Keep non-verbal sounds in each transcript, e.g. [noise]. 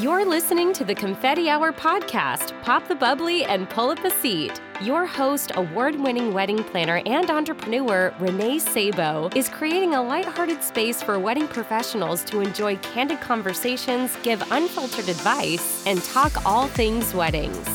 You're listening to the Confetti Hour podcast. Pop the bubbly and pull up a seat. Your host, award winning wedding planner and entrepreneur Renee Sabo, is creating a lighthearted space for wedding professionals to enjoy candid conversations, give unfiltered advice, and talk all things weddings.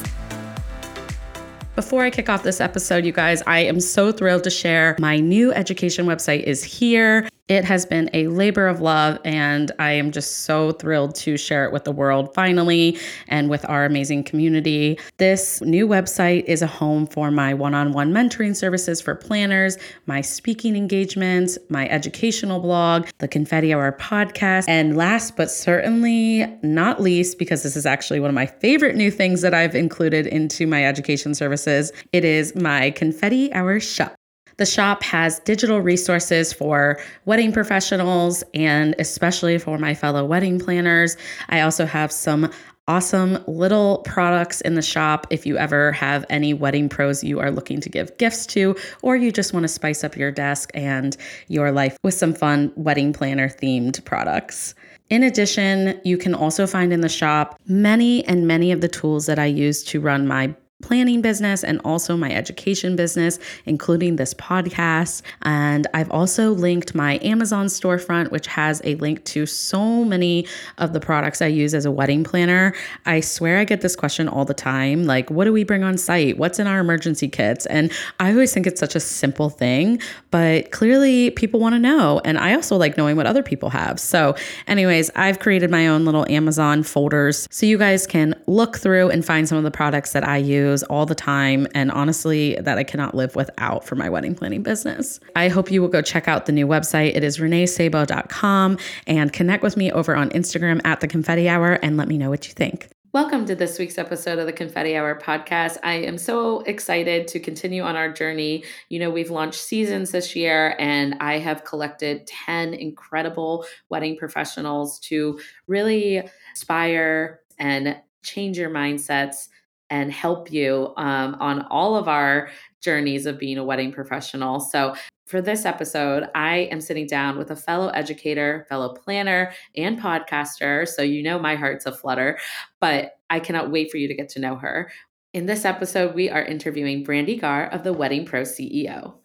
Before I kick off this episode, you guys, I am so thrilled to share my new education website is here. It has been a labor of love, and I am just so thrilled to share it with the world finally and with our amazing community. This new website is a home for my one on one mentoring services for planners, my speaking engagements, my educational blog, the Confetti Hour podcast, and last but certainly not least, because this is actually one of my favorite new things that I've included into my education services, it is my Confetti Hour shop. The shop has digital resources for wedding professionals and especially for my fellow wedding planners. I also have some awesome little products in the shop if you ever have any wedding pros you are looking to give gifts to, or you just want to spice up your desk and your life with some fun wedding planner themed products. In addition, you can also find in the shop many and many of the tools that I use to run my planning business and also my education business, including this podcast. And I've also linked my Amazon storefront, which has a link to so many of the products I use as a wedding planner. I swear I get this question all the time like, what do we bring on site? What's in our emergency kits? And I always think it's such a simple thing, but clearly people want to know. And I also like knowing what other people have. So, anyways, I've created my own little Amazon folders so you guys can look through and find some of the products that I use all the time, and honestly, that I cannot live without for my wedding planning business. I hope you will go check out the new website. It is reneesabo.com and connect with me over on Instagram at the confetti hour and let me know what you think. Welcome to this week's episode of the Confetti Hour podcast. I am so excited to continue on our journey. You know, we've launched seasons this year, and I have collected 10 incredible wedding professionals to really inspire and change your mindsets and help you um, on all of our journeys of being a wedding professional. So, for this episode, I am sitting down with a fellow educator, fellow planner, and podcaster. So, you know, my heart's a flutter, but I cannot wait for you to get to know her. In this episode, we are interviewing Brandee Gaar of the Wedding Pro CEO.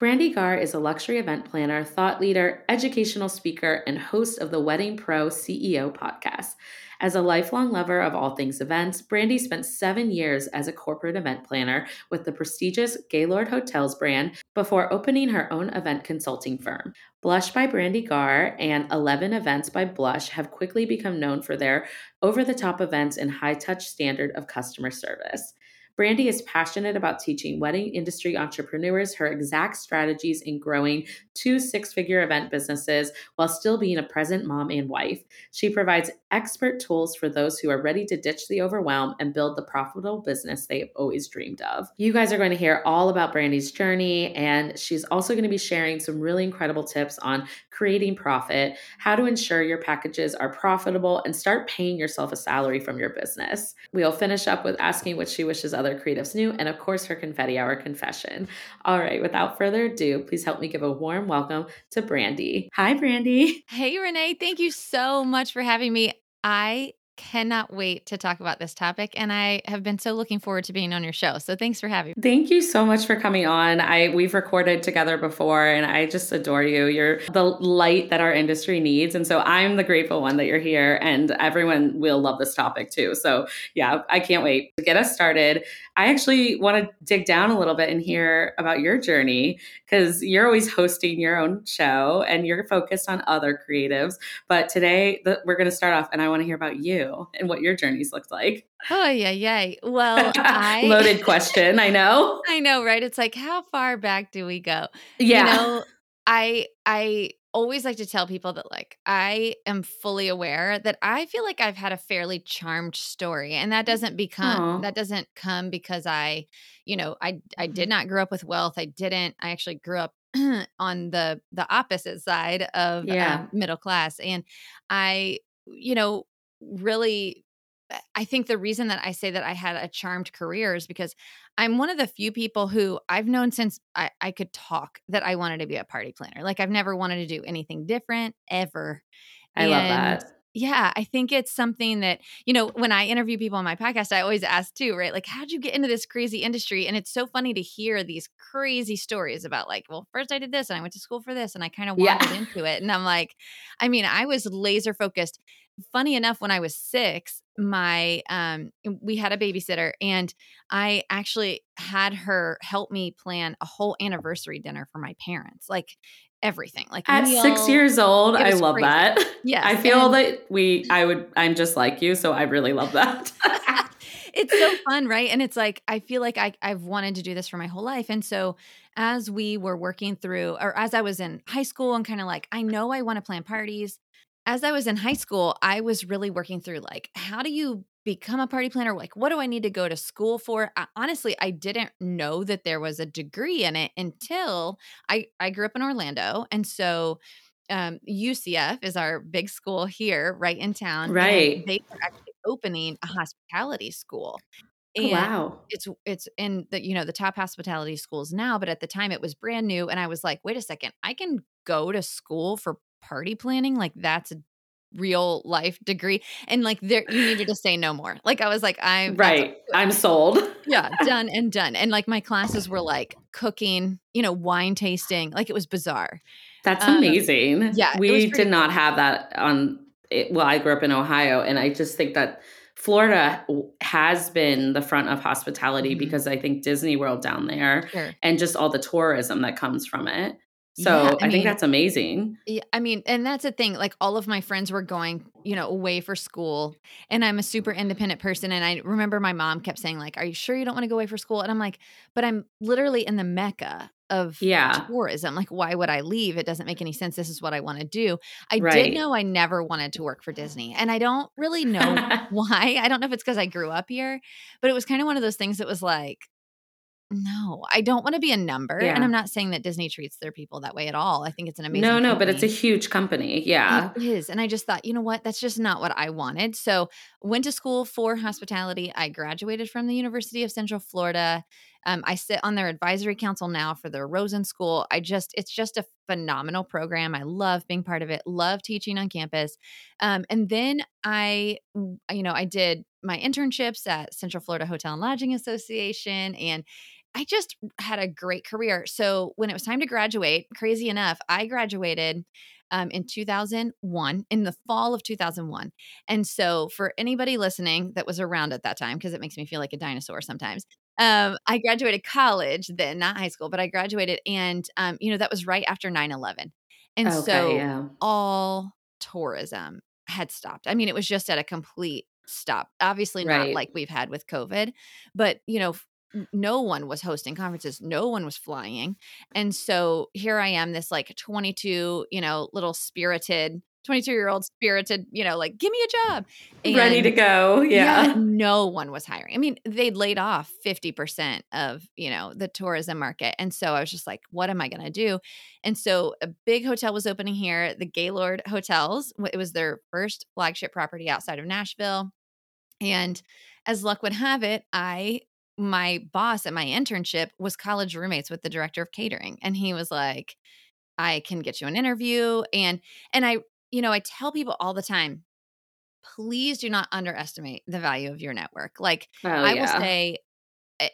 Brandee Gaar is a luxury event planner, thought leader, educational speaker, and host of the Wedding Pro CEO podcast. As a lifelong lover of all things events, Brandee spent seven years as a corporate event planner with the prestigious Gaylord Hotels brand before opening her own event consulting firm. Blush by Brandee Gaar and 11 Events by Blush have quickly become known for their over the top events and high touch standard of customer service. Brandee is passionate about teaching wedding industry entrepreneurs her exact strategies in growing two six figure event businesses while still being a present mom and wife. She provides expert tools for those who are ready to ditch the overwhelm and build the profitable business they have always dreamed of. You guys are going to hear all about Brandee's journey, and she's also going to be sharing some really incredible tips on creating profit, how to ensure your packages are profitable, and start paying yourself a salary from your business. We'll finish up with asking what she wishes other creatives knew, and of course, her confetti hour confession. All right, without further ado, please help me give a warm welcome to Brandee. Hi, Brandee. Hey, Renee. Thank you so much for having me. I cannot wait to talk about this topic and I have been so looking forward to being on your show. So thanks for having me. Thank you so much for coming on. I we've recorded together before and I just adore you. You're the light that our industry needs and so I'm the grateful one that you're here and everyone will love this topic too. So yeah, I can't wait to get us started. I actually want to dig down a little bit and hear about your journey because you're always hosting your own show and you're focused on other creatives. But today the, we're going to start off and I want to hear about you and what your journeys looked like. Oh yeah, yeah. Well, [laughs] I loaded question. I know. I know, right? It's like how far back do we go? Yeah. You know, I I always like to tell people that like I am fully aware that I feel like I've had a fairly charmed story and that doesn't become Aww. that doesn't come because I, you know, I I did not grow up with wealth. I didn't I actually grew up [clears throat] on the the opposite side of yeah. um, middle class and I you know really eh, I think the reason that I say that I had a charmed career is because I'm one of the few people who I've known since I, I, could talk that I wanted to be a party planner. Like I've never wanted to do anything different ever. I and love that. Yeah, I think it's something that, you know, when I interview people on my podcast, I always ask too, right? Like, how'd you get into this crazy industry? And it's so funny to hear these crazy stories about, like, well, first I did this and I went to school for this and I kind of wandered yeah. into it. And I'm like, I mean, I was laser focused. Funny enough, when I was six, my um we had a babysitter and I actually had her help me plan a whole anniversary dinner for my parents. Like everything. Like at meal, six years old, I love crazy. that. Yeah, [laughs] I feel and, that we, I would, I'm just like you, so I really love that. [laughs] [laughs] it's so fun, right? And it's like I feel like I, I've wanted to do this for my whole life, and so as we were working through, or as I was in high school, and kind of like I know I want to plan parties. As I was in high school, I was really working through like how do you become a party planner? Like what do i need to go to school for? I, honestly i didn't know that there was a degree in it until i i grew up in orlando and so um, ucf is our big school here right in town right. they are actually opening a hospitality school oh, and oh, wow. it's it's in the you know the top hospitality schools now but at the time it was brand new and i was like wait a second i can go to school for party planning like that's a real life degree and like there you needed to [sighs] say no more like i was like i'm right i'm sold yeah [laughs] done and done and like my classes were like cooking you know wine tasting like it was bizarre that's um, amazing yeah we did not have that on it, well i grew up in ohio and i just think that Florida has been the front of hospitality mm-hmm. because I think Disney World down there sure. and just all the tourism that comes from it. So yeah, I, I mean, think that's amazing. Yeah, I mean, and that's the thing. Like all of my friends were going, you know, away for school, and I'm a super independent person. And I remember my mom kept saying, like, "Are you sure you don't want to go away for school?" And I'm like, "But I'm literally in the mecca of yeah. tourism. Like, why would I leave? It doesn't make any sense. This is what I want to do." I right. did know I never wanted to work for Disney, and I don't really know [laughs] why. I don't know if it's because I grew up here, but it was kind of one of those things that was like, no, I don't want to be a number. Yeah. And I'm not saying that Disney treats their people that way at all. I think it's an amazing No, no, company. but it's a huge company. Yeah. It is. And I just thought, you know what? That's just not what I wanted. So went to school for hospitality. I graduated from the University of Central Florida. Um, I sit on their advisory council now for their Rosen School. I just, it's just a phenomenal program. I love being part of it, love teaching on campus. Um, and then I, you know, I did my internships at Central Florida Hotel and Lodging Association and I just had a great career. So when it was time to graduate, crazy enough, I graduated um, in 2001, in the fall of 2001. And so for anybody listening that was around at that time, because it makes me feel like a dinosaur sometimes, um, I graduated college then, not high school, but I graduated. And, um, you know, that was right after 9 11. And okay, so yeah. all tourism had stopped. I mean, it was just at a complete stop. Obviously, not right. like we've had with COVID, but, you know, no one was hosting conferences no one was flying and so here i am this like 22 you know little spirited 22 year old spirited you know like give me a job and ready to go yeah. yeah. no one was hiring i mean they'd laid off 50% of you know the tourism market and so i was just like what am i going to do and so a big hotel was opening here the gaylord hotels it was their first flagship property outside of nashville and as luck would have it, I my boss at my internship was college roommates with the director of catering and he was like i can get you an interview and and i you know i tell people all the time please do not underestimate the value of your network. Like oh, i yeah. will say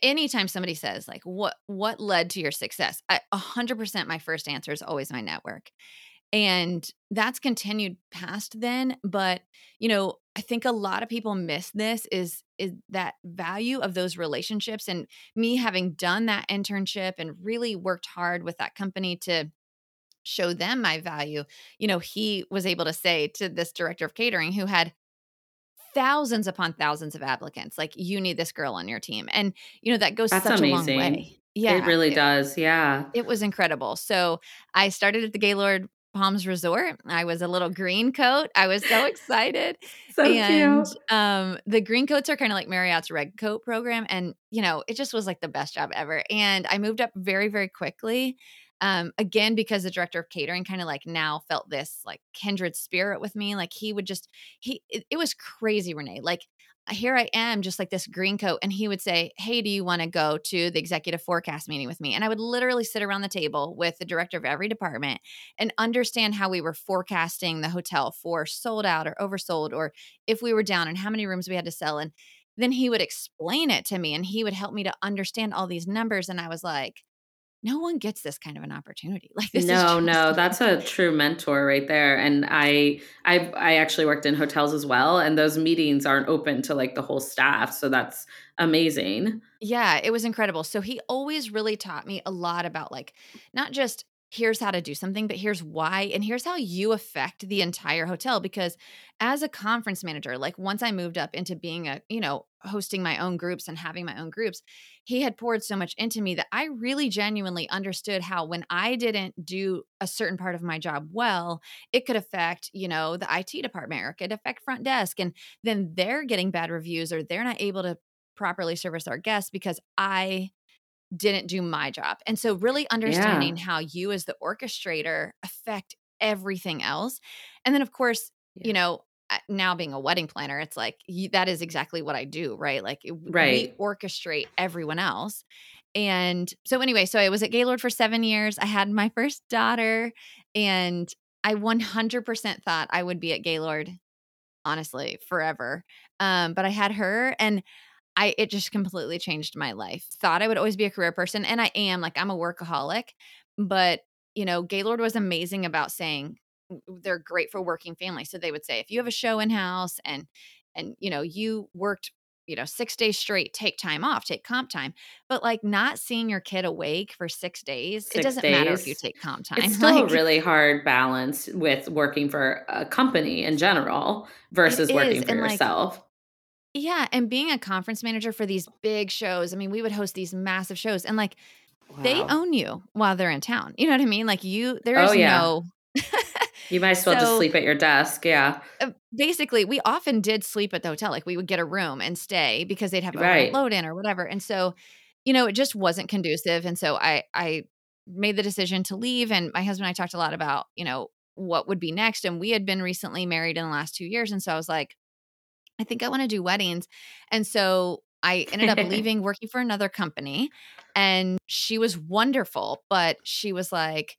anytime somebody says like what what led to your success? A 100% my first answer is always my network and that's continued past then but you know i think a lot of people miss this is is that value of those relationships and me having done that internship and really worked hard with that company to show them my value you know he was able to say to this director of catering who had thousands upon thousands of applicants like you need this girl on your team and you know that goes That's such amazing. a long way. Yeah it really it, does yeah. it was incredible. So i started at the gaylord Palms Resort. I was a little green coat. I was so excited. [laughs] so and cute. um the green coats are kind of like Marriott's red coat program and you know, it just was like the best job ever. And I moved up very very quickly. um, again because the director of catering kind of like now felt this like kindred spirit with me like he would just he it, it was crazy renee like here I am, just like this green coat. And he would say, Hey, do you want to go to the executive forecast meeting with me? And I would literally sit around the table with the director of every department and understand how we were forecasting the hotel for sold out or oversold, or if we were down and how many rooms we had to sell. And then he would explain it to me and he would help me to understand all these numbers. And I was like, no one gets this kind of an opportunity [laughs] like this no no that's a [laughs] true mentor right there and i i i actually worked in hotels as well and those meetings aren't open to like the whole staff so that's amazing yeah it was incredible so he always really taught me a lot about like not just here's how to do something, but here's why. And here's how you affect the entire hotel. Because as a conference manager, like once I moved up into being a, you know, hosting my own groups and having my own groups, he had poured so much into me that I really genuinely understood how when I didn't do a certain part of my job well, it could affect, you know, the IT department or it could affect front desk. And then they're getting bad reviews or they're not able to properly service our guests because I didn't do my job. And so really understanding yeah. how you as the orchestrator affect everything else. And then of course, yeah. you know, now being a wedding planner, it's like that is exactly what I do, right? Like right. we orchestrate everyone else. And so anyway, so I was at Gaylord for 7 years. I had my first daughter and I 100% thought I would be at Gaylord honestly forever. Um but I had her and I it just completely changed my life. Thought I would always be a career person and I am like I'm a workaholic, but you know, Gaylord was amazing about saying they're great for working families. So they would say if you have a show in house and and you know, you worked you know, six days straight, take time off, take comp time. But like not seeing your kid awake for six days, six it doesn't days. matter if you take comp time. It's [laughs] still like, a really hard balance with working for a company in general versus working for and yourself. Like, yeah, and being a conference manager for these big shows, I mean, we would host these massive shows and like wow. they own you while they're in town. You know what I mean? Like you there oh, is oh, yeah. no [laughs] You might as well so, just sleep at your desk. Yeah. Uh, basically, we often did sleep at the hotel. Like we would get a room and stay because they'd have a right. load in or whatever. And so, you know, it just wasn't conducive. And so I I made the decision to leave. And my husband and I talked a lot about, you know, what would be next. And we had been recently married in the last two years. And so I was like, I think I want to do weddings. And so I ended up [laughs] leaving working for another company and she was wonderful, but she was like,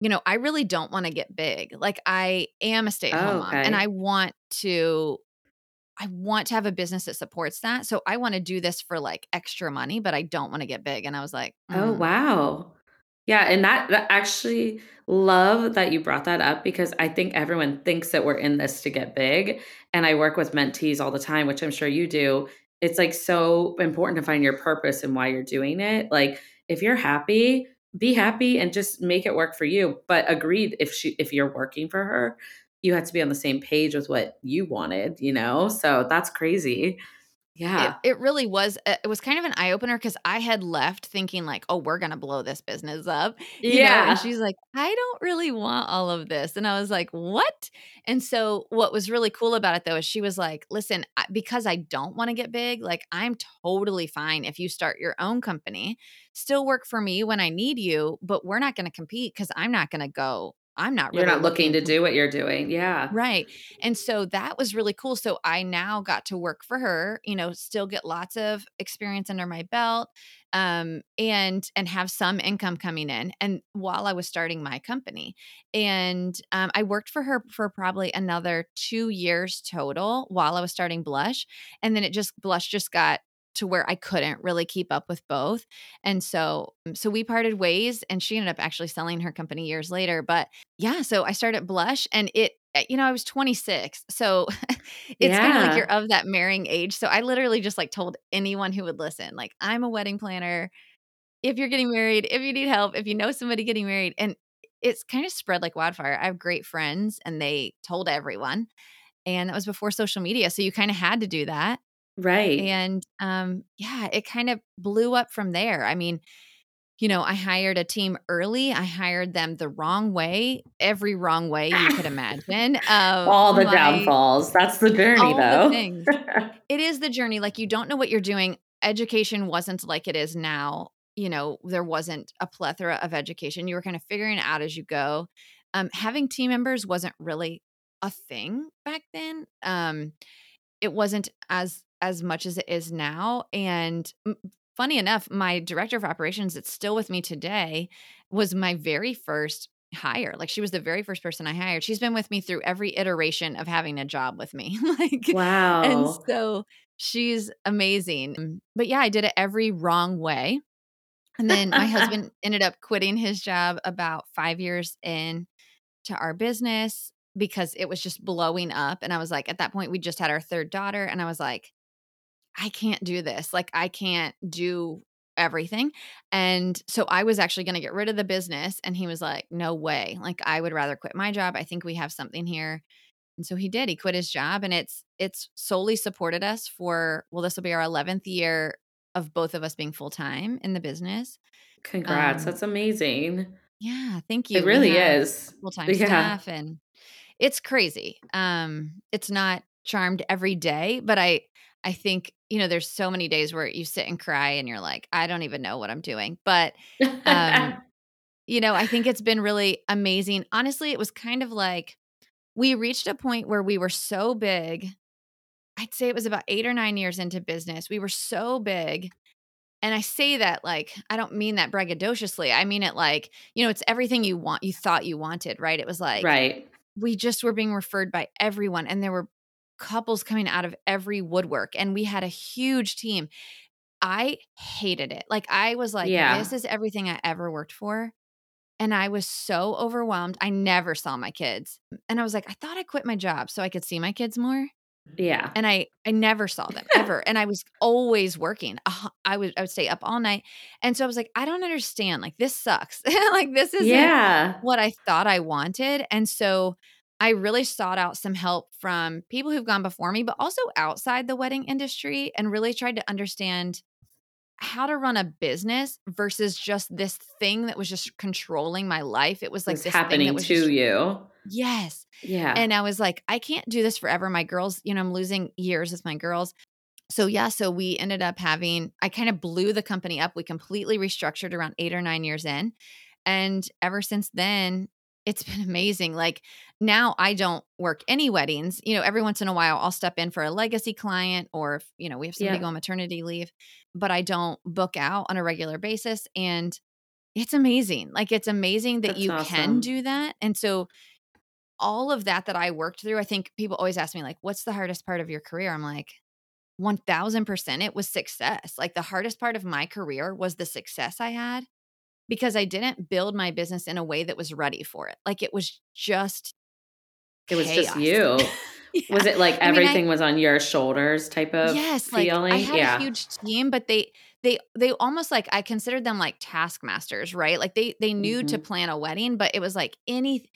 you know, I really don't want to get big. Like I am a stay-at-home oh, okay. mom and I want to I want to have a business that supports that. So I want to do this for like extra money, but I don't want to get big. And I was like, oh, mm. "Oh, wow." Yeah, and that, that actually love that you brought that up because I think everyone thinks that we're in this to get big. And I work with mentees all the time, which I'm sure you do. It's like so important to find your purpose and why you're doing it. Like if you're happy, be happy and just make it work for you. But agreed if she if you're working for her, you have to be on the same page with what you wanted, you know? So that's crazy. Yeah. It, it, really was. Uh, it was kind of an eye opener because I had left thinking, like, oh, we're going to blow this business up. yeah. Know? And she's like, I don't really want all of this. And I was like, what? And so, what was really cool about it, though, is she was like, listen, because I don't want to get big, like, I'm totally fine if you start your own company, still work for me when I need you, but we're not going to compete because I'm not going to go I'm not really You're not looking, looking to do what you're doing. Yeah. Right. And so that was really cool. So I now got to work for her, you know, still get lots of experience under my belt um and and have some income coming in and while I was starting my company. And um I worked for her for probably another 2 years total while I was starting Blush and then it just Blush just got to where I couldn't really keep up with both. And so mm, so we parted ways and she ended up actually selling her company years later, but yeah, so I started Blush and it eh, you know, I was 26. So [laughs] it's yeah. kind of like you're of that marrying age. So I literally just like told anyone who would listen, like I'm a wedding planner. If you're getting married, if you need help, if you know somebody getting married and it's kind of spread like wildfire. I have great friends and they told everyone. And that was before social media. So you kind of had to do that. Right. And um, yeah, it kind of blew up from there. I mean, you know, I hired a team early. I hired them the wrong way, every wrong way you could imagine. [laughs] Um, all the my, downfalls. That's the journey, though. The [laughs] it is the journey. Like, you don't know what you're doing. Education wasn't like it is now. you know, there wasn't a plethora of education. You were kind of figuring it out as you go. Um, having team members wasn't really a thing back then. Um, it wasn't as as much as it is now. And funny enough, my director of operations that's still with me today was my very first hire. Like she was the very first person I hired. She's been with me through every iteration of having a job with me. [laughs] like wow. And so she's amazing. Um, but yeah, I did it every wrong way. And then my [laughs] husband ended up quitting his job about 5 years in to our business because it was just blowing up and I was like at that point we just had our third daughter and I was like I can't do this. Like I can't do everything. And so I was actually going to get rid of the business. And he was like, no way. Like I would rather quit my job. I think we have something here. And so he did. He quit his job and it's it's solely supported us for well, this will be our 11th year of both of us being full time in the business. Congrats. Um, That's amazing. Yeah, thank you. It really is. Full time yeah. staff and it's crazy. Um, it's not charmed every day, but I I think, you know, there's so many days where you sit and cry and you're like, I don't even know what I'm doing. But, [laughs] um, you know, I think it's been really amazing. Honestly, it was kind of like we reached a point where we were so big. I'd say it was about eight or nine years into business. We were so big. And I say that like, I don't mean that braggadociously. I mean it like, you know, it's everything you want, you thought you wanted, right? It was like, right. We just were being referred by everyone. And there were couples coming out of every woodwork and we had a huge team. I hated it. Like I was like, yeah. this is everything I ever worked for. And I was so overwhelmed. I never saw my kids. And I was like, I thought I quit my job so I could see my kids more. Yeah. And I I never saw them ever. and I was always working. I would I would stay up all night. And so I was like, I don't understand. Like this sucks. [laughs] like this is yeah. what I thought I wanted. And so I really sought out some help from people who've gone before me, but also outside the wedding industry and really tried to understand how to run a business versus just this thing that was just controlling my life. It was like this happening to just, you. Yes. Yeah. And I was like, I can't do this forever. My girls, you know, I'm losing years with my girls. So yeah, so we ended up having I kind of blew the company up. We completely restructured around 8 or 9 years in. And ever since then, it's been amazing. Like now I don't work any weddings. You know, every once in a while I'll step in for a legacy client or if, you know, we have somebody yeah. go on maternity leave, but I don't book out on a regular basis. And it's amazing. Like it's amazing that That's you awesome. can do that. And so all of that that I worked through, I think people always ask me, like, what's the hardest part of your career? I'm like, 1000% it was success. Like the hardest part of my career was the success I had because I didn't build my business in a way that was ready for it. Like it was just it was just you. [laughs] yeah. Was it like everything I mean, I, was on your shoulders type of yes, feeling? Like I had yeah. a huge team, but they they they almost like I considered them like taskmasters, right? Like they they knew mm-hmm. to plan a wedding, but it was like any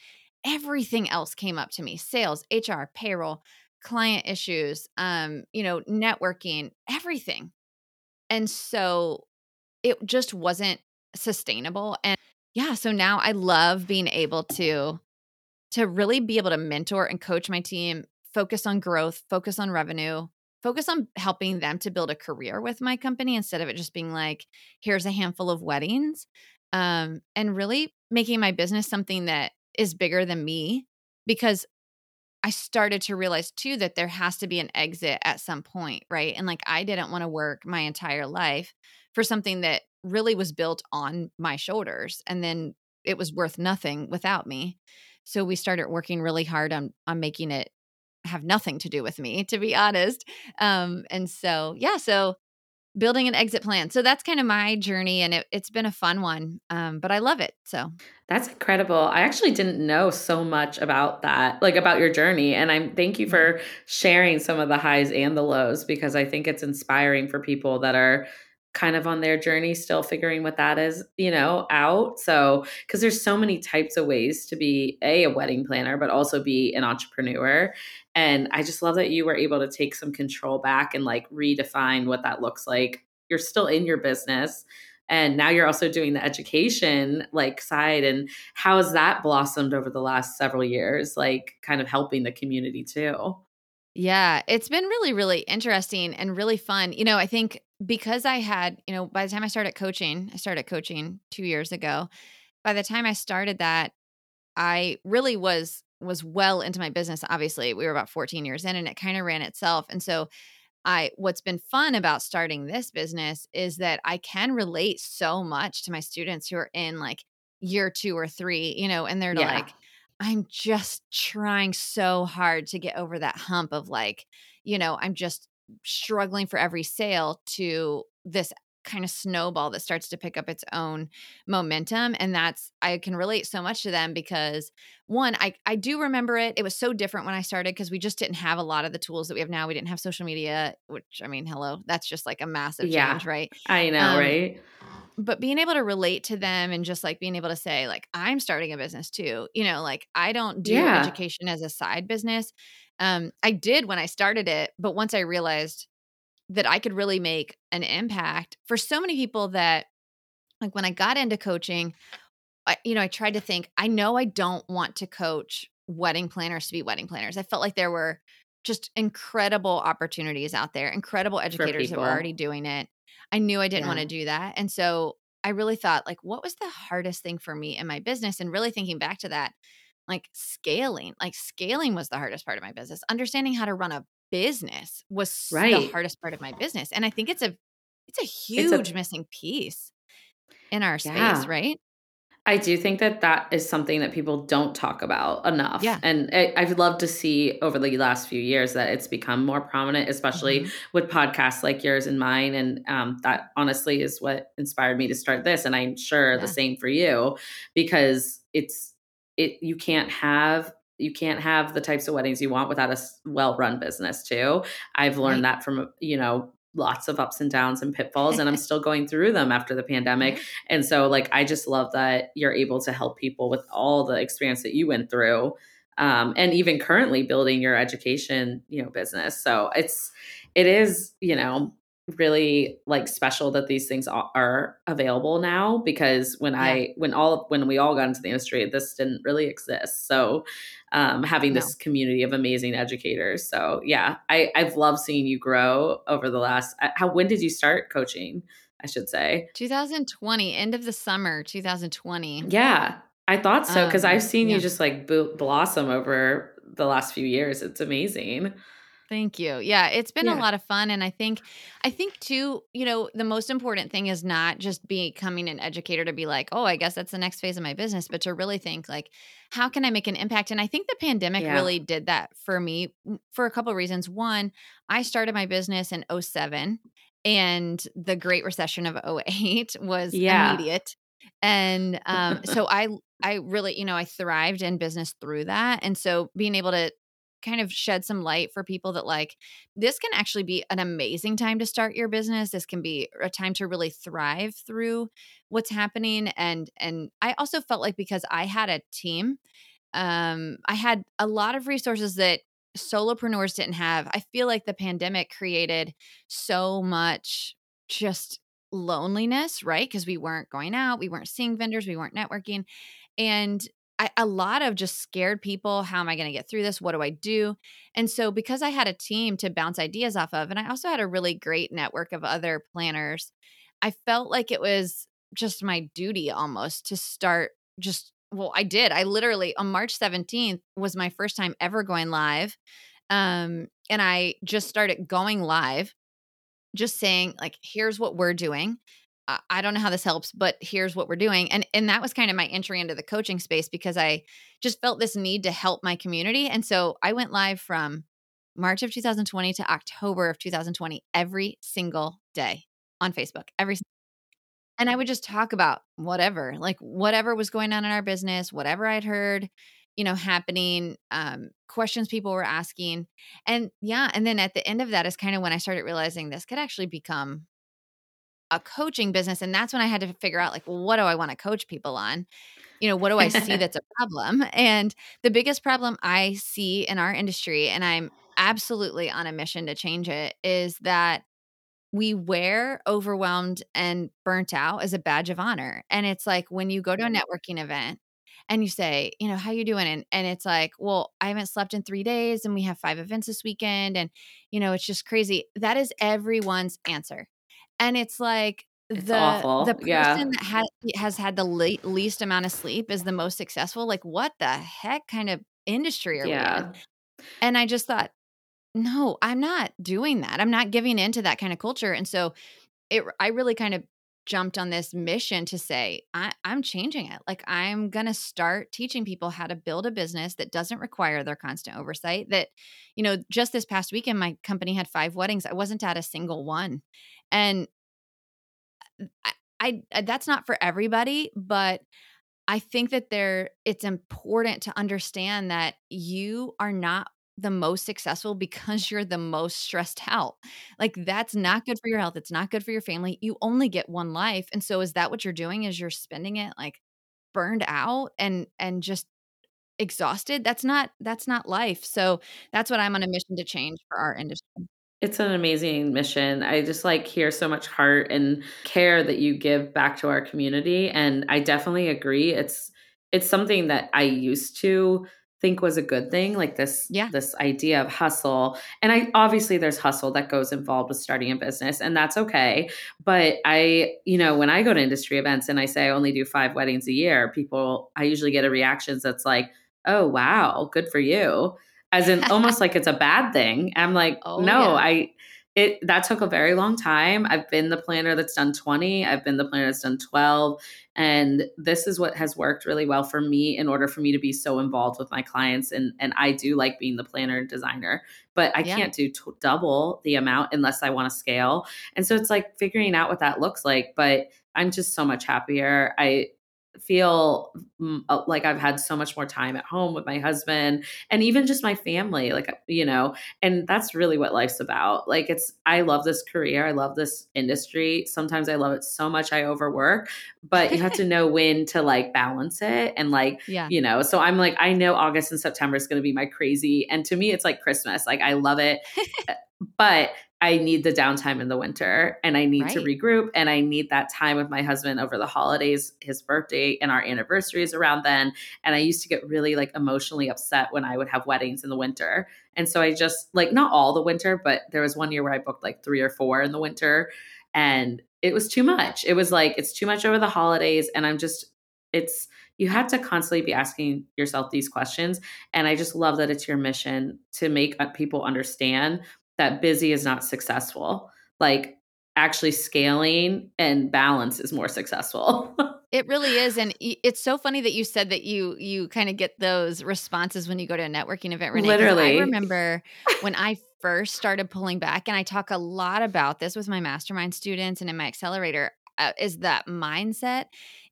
everything else came up to me. Sales, HR, payroll, client issues, um, you know, networking, everything. And so it just wasn't sustainable and yeah so now i love being able to to really be able to mentor and coach my team focus on growth focus on revenue focus on helping them to build a career with my company instead of it just being like here's a handful of weddings um, and really making my business something that is bigger than me because I started to realize too that there has to be an exit at some point, right? And like I didn't want to work my entire life for something that really was built on my shoulders and then it was worth nothing without me. So we started working really hard on on making it have nothing to do with me to be honest. Um and so yeah so building an exit plan. So that's kind of my journey and it, has been a fun one um but i love it so. That's incredible. I actually didn't know so much about that like about your journey and i'm thank you for sharing some of the highs and the lows because i think it's inspiring for people that are kind of on their journey still figuring what that is you know out. So because there's so many types of ways to be a a wedding planner but also be an entrepreneur. And i just love that you were able to take some control back and like redefine what that looks like. You're still in your business and now you're also doing the education like side. And how has that blossomed over the last several years like kind of helping the community too? Yeah, it's been really, really interesting and really fun. You know, I think because I had, you know, by the time I started coaching, I started coaching 2 years ago. By the time I started that, I really was was well into my business obviously. We were about 14 years in and it kind of ran itself. And so I what's been fun about starting this business is that I can relate so much to my students who are in like year 2 or 3, you know, and they're yeah. like I'm just trying so hard to get over that hump of like, you know, I'm just struggling for every sale to this kind of snowball that starts to pick up its own momentum and that's I can relate so much to them because one I I do remember it it was so different when I started because we just didn't have a lot of the tools that we have now we didn't have social media which I mean hello that's just like a massive yeah, change right I know um, right but being able to relate to them and just like being able to say like i'm starting a business too you know like i don't do yeah. education as a side business um i did when i started it but once i realized that i could really make an impact for so many people that like when i got into coaching I, you know i tried to think i know i don't want to coach wedding planners to be wedding planners i felt like there were just incredible opportunities out there incredible educators that were already doing it I knew I didn't yeah. want to do that. And so I really thought, like, what was the hardest thing for me in my business? And really thinking back to that, like scaling, like scaling was the hardest part of my business. Understanding how to run a business was right. the hardest part of my business. And I think it's a it's a huge it's a, missing piece in our yeah. space, right? I do think that that is something that people don't talk about enough. Yeah. And I, have loved to see over the last few years that it's become more prominent, especially mm-hmm. with podcasts like yours and mine. And um, that honestly is what inspired me to start this. And I'm sure yeah. the same for you because it's, it, you can't have you can't have the types of weddings you want without a well-run business too. I've learned right. that from you know lots of ups and downs and pitfalls and I'm [laughs] still going through them after the pandemic. And so like I just love that you're able to help people with all the experience that you went through um, and even currently building your education, you know, business. So it's it is, you know, really like special that these things are available now because when yeah. I when all when we all got into the industry this didn't really exist so um, having no. this community of amazing educators so yeah I I've loved seeing you grow over the last uh, how when did you start coaching I should say 2020 end of the summer 2020 yeah I thought so because um, I've seen yeah. you just like blossom over the last few years it's amazing Thank you. Yeah, it's been yeah. a lot of fun and I think I think too, you know, the most important thing is not just becoming an educator to be like, "Oh, I guess that's the next phase of my business," but to really think like, "How can I make an impact?" And I think the pandemic yeah. really did that for me for a couple of reasons. One, I started my business in 07 and the Great Recession of 08 [laughs] was yeah. immediate. And um, [laughs] so I I really, you know, I thrived in business through that. And so being able to kind of shed some light for people that like this can actually be an amazing time to start your business. This can be a time to really thrive through what's happening and and i also felt like because i had a team um i had a lot of resources that solopreneurs didn't have. I feel like the pandemic created so much just loneliness right? Because we weren't going out we weren't seeing vendors we weren't networking and I, a lot of just scared people. How am I going to get through this? What do I do? And so, because I had a team to bounce ideas off of, and I also had a really great network of other planners, I felt like it was just my duty almost to start just, well, I did. I literally, on March 17th was my first time ever going live. Um, and I just started going live, just saying, like, here's what we're doing. I don't know how this helps, but here's what we're doing. And and that was kind of my entry into the coaching space because I just felt this need to help my community. And so I went live from March of 2020 to October of 2020 every single day on Facebook. Every and I would just talk about whatever, like whatever was going on in our business, whatever I'd heard, you know, happening, um, questions people were asking. And yeah, and then at the end of that is kind of when I started realizing this could actually become a coaching business and that's when i had to figure out like well, what do i want to coach people on? You know what do i see [laughs] that's a problem? And the biggest problem i see in our industry and i'm absolutely on a mission to change it is that we wear overwhelmed and burnt out as a badge of honor. And it's like when you go to a mm-hmm. networking event and you say you know how you doing? and, and it's like well i haven't slept in three days and we have five events this weekend and you know it's just crazy. That is everyone's answer And it's like it's the awful. the person yeah. that has has had the le- least amount of sleep is the most successful. Like what the heck kind of industry are yeah. we in? And I just thought, no, I'm not doing that. I'm not giving into that kind of culture. And so it I really kind of jumped on this mission to say I, am changing it. Like i'm going to start teaching people how to build a business that doesn't require their constant oversight that you know just this past weekend my company had five weddings. I wasn't at a single one. And I, I uh, that's not for everybody but i think that there it's important to understand that you are not the most successful because you're the most stressed out. Like that's not good for your health. It's not good for your family. You only get one life. And so is that what you're doing is you're spending it like burned out and and just exhausted? That's not that's not life. So that's what I'm on a mission to change for our industry. It's an amazing mission. I just like hear so much heart and care that you give back to our community and I definitely agree. It's it's something that I used to think was a good thing like this yeah. this idea of hustle and i obviously there's hustle that goes involved with starting a business and that's okay but i you know when i go to industry events and i say i only do five weddings a year people i usually get a reaction that's like oh wow good for you as in [laughs] almost like it's a bad thing i'm like oh, no yeah. i it that took a very long time i've been the planner that's done 20 i've been the planner that's done 12 and this is what has worked really well for me in order for me to be so involved with my clients and and i do like being the planner and designer but i yeah. can't do t- double the amount unless i want to scale and so it's like figuring out what that looks like but i'm just so much happier i feel uh, like I've had so much more time at home with my husband and even just my family like uh, you know and that's really what life's about like it's I love this career I love this industry sometimes I love it so much I overwork but you have to [laughs] know when to like balance it and like yeah. you know so I'm like I know August and September is going to be my crazy and to me it's like Christmas like I love it [laughs] but I need the downtime in the winter and I need right. to regroup and I need that time with my husband over the holidays, his birthday and our anniversaries around then. And I used to get really like emotionally upset when I would have weddings in the winter. And so I just like not all the winter, but there was one year where I booked like three or four in the winter and it was too much. It was like it's too much over the holidays and I'm just it's you have to constantly be asking yourself these questions and i just love that it's your mission to make uh, people understand that busy is not successful. Like actually scaling and balance is more successful. [laughs] it really is and it's so funny that you said that you you kind of get those responses when you go to a networking event Renee, literally i remember [laughs] when i first started pulling back and i talk a lot about this with my mastermind students and in my accelerator uh, is that mindset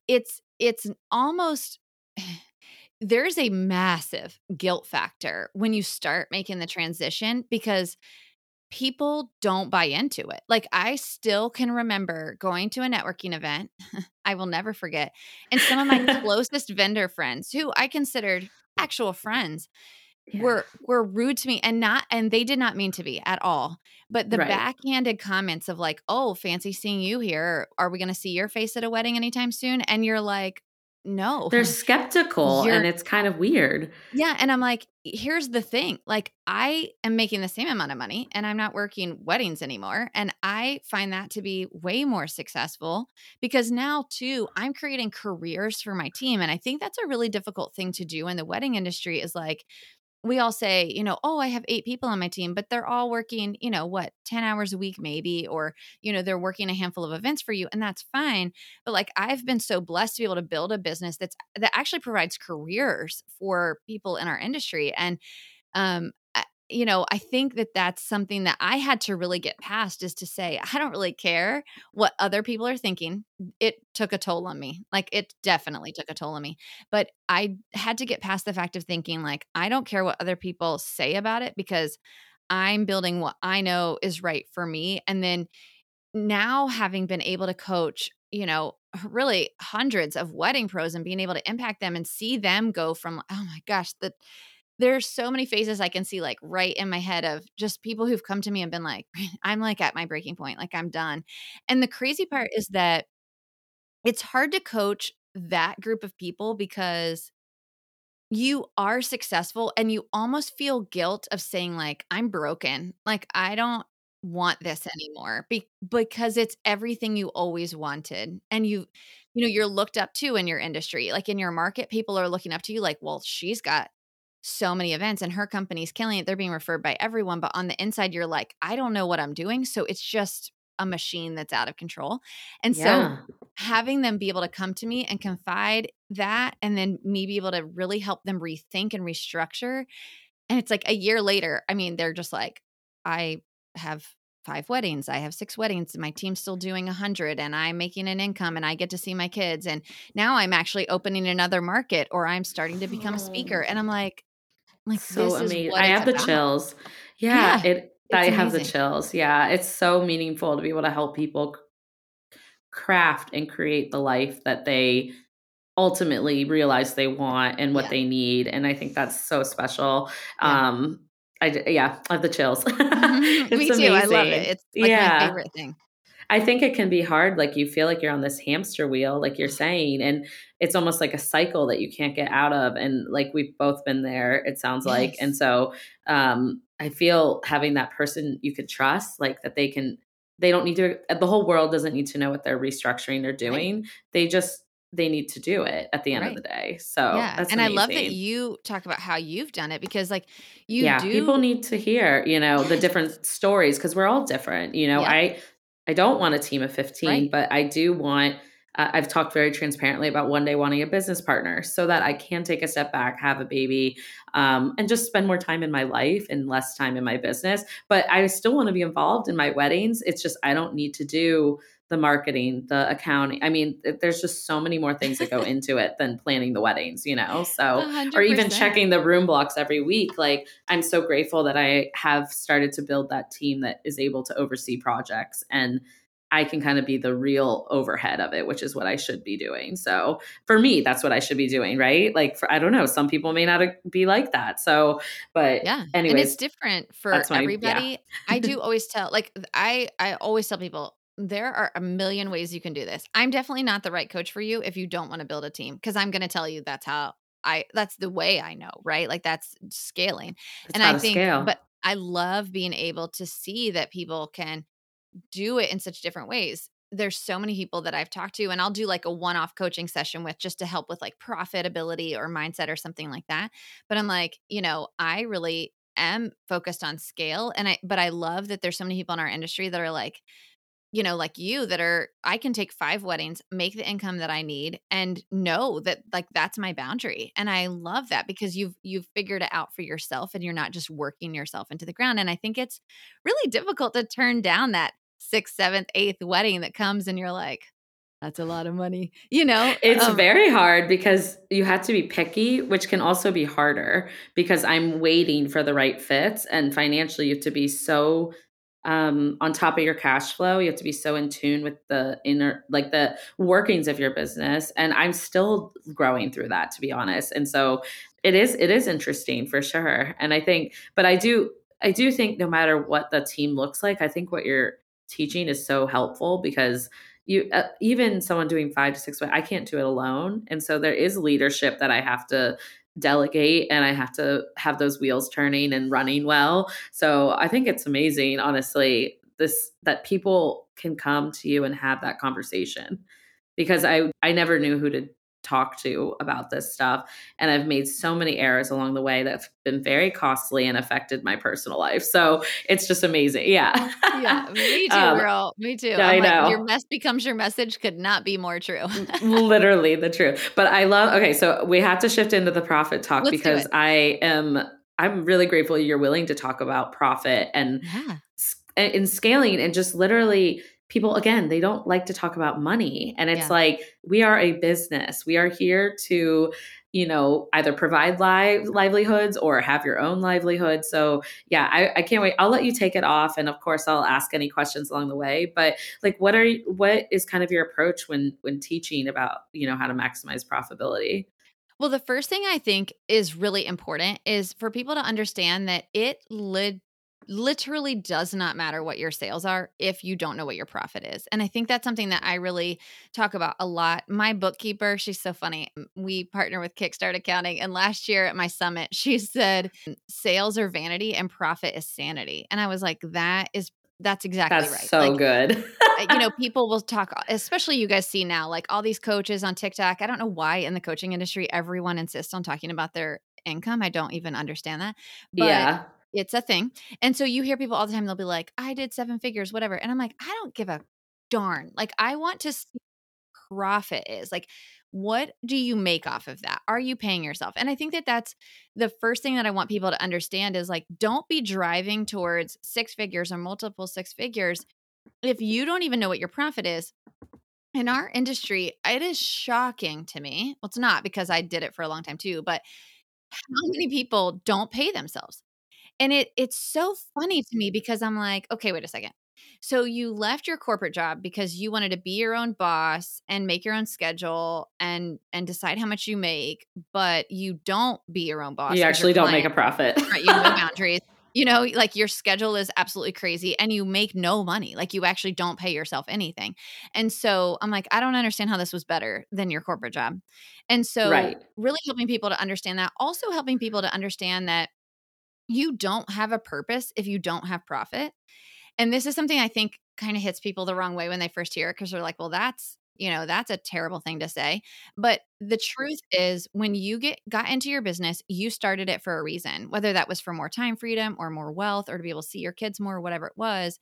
it's it's almost [sighs] there's a massive guilt factor when you start making the transition because people don't buy into it. Like I still can remember going to a networking event. [laughs] I will never forget. And some of my [laughs] closest vendor friends who I considered actual friends yeah. were were rude to me and not and they did not mean to be at all. But the right. backhanded comments of like, "Oh, fancy seeing you here. Are we going to see your face at a wedding anytime soon?" And you're like, no. They're skeptical You're, and it's kind of weird. Yeah. And I'm like, here's the thing like, I am making the same amount of money and I'm not working weddings anymore. And I find that to be way more successful because now, too, I'm creating careers for my team. And I think that's a really difficult thing to do in the wedding industry is like, we all say, you know, oh, I have eight people on my team, but they're all working, you know, what, 10 hours a week, maybe, or, you know, they're working a handful of events for you, and that's fine. But like, I've been so blessed to be able to build a business that's that actually provides careers for people in our industry. And um, you know, I think that that's something that I had to really get past is to say, I don't really care what other people are thinking. It took a toll on me. Like, it definitely took a toll on me. But I had to get past the fact of thinking, like, I don't care what other people say about it because I'm building what I know is right for me. And then now, having been able to coach, you know, really hundreds of wedding pros and being able to impact them and see them go from, oh my gosh, the, there's so many phases I can see like right in my head of just people who've come to me and been like, [laughs] I'm like at my breaking point, like I'm done. And the crazy part is that it's hard to coach that group of people because you are successful and you almost feel guilt of saying like I'm broken. Like I don't want this anymore be- because it's everything you always wanted and you you know you're looked up to in your industry like in your market people are looking up to you like well she's got so many events and her company's killing it they're being referred by everyone but on the inside you're like i don't know what i'm doing so it's just a machine that's out of control and yeah. so having them be able to come to me and confide that and then me be able to really help them rethink and restructure and it's like a year later i mean they're just like i have five weddings. I have six weddings. And my team's still doing a hundred and I'm making an income and I get to see my kids. And now I'm actually opening another market or I'm starting to become a speaker. Oh. And I'm like, like so amazing. I have the about. chills. Yeah. yeah it I amazing. have the chills. Yeah. It's so meaningful to be able to help people craft and create the life that they ultimately realize they want and what yeah. they need and i think that's so special yeah. um I yeah, I have the chills. [laughs] Mm-hmm. Me too. I love it. It's like yeah. my favorite thing. I think it can be hard. Like you feel like you're on this hamster wheel, like you're saying, and it's almost like a cycle that you can't get out of. And like we've both been there, it sounds yes. like. And so um, I feel having that person you could trust, like that they can, they don't need to, the whole world doesn't need to know what they're restructuring, they're doing. Right. They just they need to do it at the end right. of the day. So yeah, and amazing. I love that you talk about how you've done it because like you yeah, do people need to hear you know the different stories because we're all different. You know, yeah. I I don't want a team of fifteen, right. but I do want. Uh, I've talked very transparently about one day wanting a business partner so that I can take a step back, have a baby, um, and just spend more time in my life and less time in my business. But I still want to be involved in my weddings. It's just I don't need to do the marketing, the accounting. I mean, there's just so many more things that go [laughs] into it than planning the weddings, you know? So, 100%. or even checking the room blocks every week. Like, I'm so grateful that I have started to build that team that is able to oversee projects and I can kind of be the real overhead of it, which is what I should be doing. So for me, that's what I should be doing, right? Like for I don't know, some people may not be like that. So, but yeah, anyways, and it's different for everybody. Yeah. I do [laughs] always tell, like I I always tell people there are a million ways you can do this. I'm definitely not the right coach for you if you don't want to build a team because I'm going to tell you that's how I that's the way I know, right? Like that's scaling. It's and I think scale. but I love being able to see that people can do it in such different ways. There's so many people that I've talked to and I'll do like a one-off coaching session with just to help with like profitability or mindset or something like that. But I'm like, you know, I really am focused on scale and I but I love that there's so many people in our industry that are like you know, like you that are, I can take five weddings, make the income that I need and know that like that's my boundary. And I love that because you've, you've figured it out for yourself and you're not just working yourself into the ground. And I think it's really difficult to turn down that sixth, seventh, eighth wedding that comes and you're like, that's a lot of money. You know, it's um, very hard because you have to be picky, which can also be harder because I'm waiting for the right fits. And financially, you have to be so um, on top of your cash flow. You have to be so in tune with the inner, like the workings of your business. And I'm still growing through that, to be honest. And so it is, it is interesting for sure. And I think, but I do, I do think no matter what the team looks like, I think what you're teaching is so helpful because you uh, even someone doing five to six i can't do it alone and so there is leadership that i have to delegate and I have to have those wheels turning and running well. So I think it's amazing, honestly, this that people can come to you and have that conversation because I I never knew who to talk to about this stuff. And I've made so many errors along the way that's been very costly and affected my personal life. So it's just amazing. Yeah. yeah. [laughs] Me too, um, girl. Me too. i know. Like, your mess becomes your message could not be more true. [laughs] Literally the truth. But I love, okay, so we have to shift into the profit talk Let's because I am, I'm really grateful you're willing to talk about profit and yeah. in scaling and just literally people again they don't like to talk about money. And it's yeah. like we are a business. We are here to you know either provide live livelihoods or have your own livelihood. So yeah I, I can't wait. I'll let you take it off and of course i'll ask any questions along the way. But like what are what is kind of your approach when when teaching about you know how to maximize profitability? Well, the first thing I think is really important is for people to understand that it led literally does not matter what your sales are if you don't know what your profit is. And I think that's something that I really talk about a lot. My bookkeeper, she's so funny. We partner with Kickstart Accounting. And last year at my summit, [laughs] she said, mm, sales are vanity and profit is sanity. And I was like, that is That's exactly That's right. So like, good. you know, [laughs] people will talk, especially you guys see now, like all these coaches on TikTok. I don't know why in the coaching industry everyone insists on talking about their income. I don't even understand that. But yeah. It's a thing. And so you hear people all the time, they'll be like, I did seven figures, whatever. And I'm like, I don't give a darn. Like, I want to see profit is. Like, what do you make off of that? Are you paying yourself? And I think that that's the first thing that I want people to understand is like, don't be driving towards six figures or multiple six figures if you don't even know what your profit is. In our industry, it is shocking to me. Well, it's not because I did it for a long time too, but how many people don't pay themselves? And it it's so funny to me because I'm like, okay, wait a second. So you left your corporate job because you wanted to be your own boss and make your own schedule and and decide how much you make, but you don't be your own boss. You actually don't make a profit. right, you have no [laughs] boundaries. You know, like your schedule is absolutely crazy and you make no money. Like you actually don't pay yourself anything. And so I'm like, I don't understand how this was better than your corporate job. And so right. really helping people to understand that, also helping people to understand that you don't have a purpose if you don't have profit. And this is something I think kind of hits people the wrong way when they first hear it because they're like, well, that's you know that's a terrible thing to say. But the truth is when you get got into your business you started it for a reason whether that was for more time freedom or more wealth or to be able to see your kids more whatever it was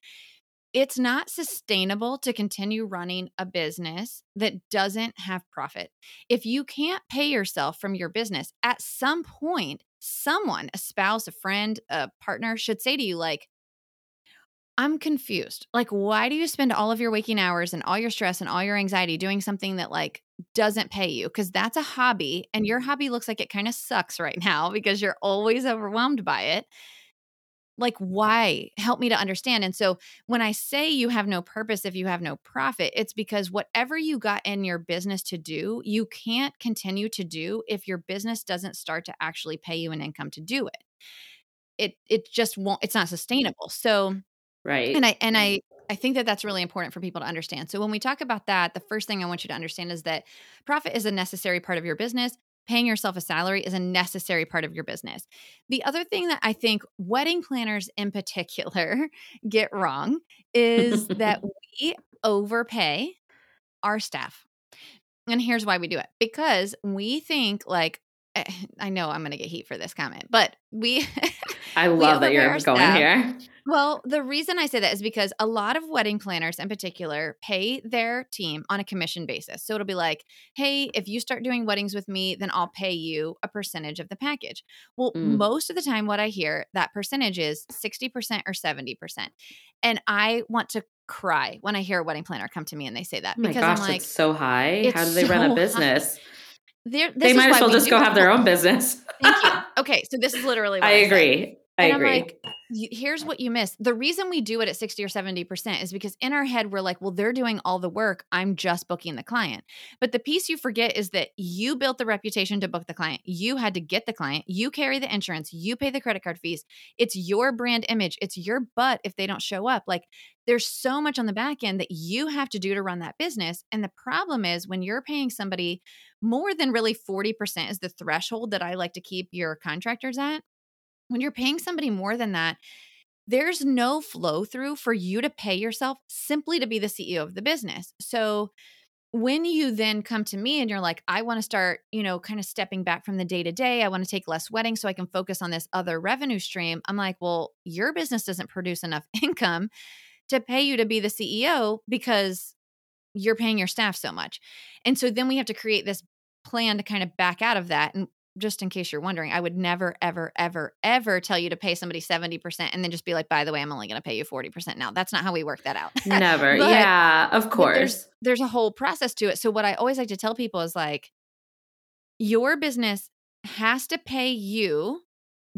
it's not sustainable to continue running a business that doesn't have profit if you can't pay yourself from your business at some point someone a spouse a friend a partner should say to you like I'm confused. Like, why do you spend all of your waking hours and all your stress and all your anxiety doing something that like doesn't pay you? Because that's a hobby, and your hobby looks like it kind of sucks right [laughs] now because you're always overwhelmed by it. Like, why? Help me to understand. And so, when I say you have no purpose if you have no profit, it's because whatever you got in your business to do, you can't continue to do if your business doesn't start to actually pay you an income to do it. It it just won't. It's not sustainable. So Right. And I and I I think that that's really important for people to understand. So when we talk about that, the first thing I want you to understand is that profit is a necessary part of your business. Paying yourself a salary is a necessary part of your business. The other thing that I think wedding planners in particular [laughs] get wrong is that [laughs] we overpay our staff. And here's why we do it because we think like eh, I know I'm going to get heat for this comment, but we [laughs] I love that you're going here. Well, the reason I say that is because a lot of wedding planners in particular pay their team on a commission basis. So it'll be like, hey, if you start doing weddings with me, then I'll pay you a percentage of the package. Well, mm. most of the time, what I hear that percentage is 60% or 70%. And I want to cry when I hear a wedding planner come to me and they say that oh because gosh, I'm like, so high. How do they so run a [laughs] business? they might as well just go have their [laughs] own business. Thank you. [laughs] Okay, so this is literally. I, I agree. I and agree. I'm like, here's what you miss. The reason we do it at 60 or 70% is because in our head, we're like, well, they're doing all the work. I'm just booking the client. But the piece you forget is that you built the reputation to book the client. You had to get the client. You carry the insurance. You pay the credit card fees. It's your brand image. It's your butt if they don't show up. Like, there's so much on the back end that you have to do to run that business. And the problem is when you're paying somebody more than really 40% is the threshold that I like to keep your contractors at when you're paying somebody more than that, there's no flow through for you to pay yourself simply to be the CEO of the business. So when you then come to me and you're like, I want to start, you know, kind of stepping back from the day to day, I want to take less weddings so I can focus on this other revenue stream. I'm like, well, your business doesn't produce enough [laughs] income to pay you to be the CEO because you're paying your staff so much. And so then we have to create this plan to kind of back out of that. And just in case you're wondering, I would never, ever, ever, ever tell you to pay somebody 70% and then just be like, by the way, I'm only going to pay you 40% now. That's not how we work that out. [laughs] Never. but, yeah, of course. There's, there's a whole process to it. So, what I always like to tell people is like, your business has to pay you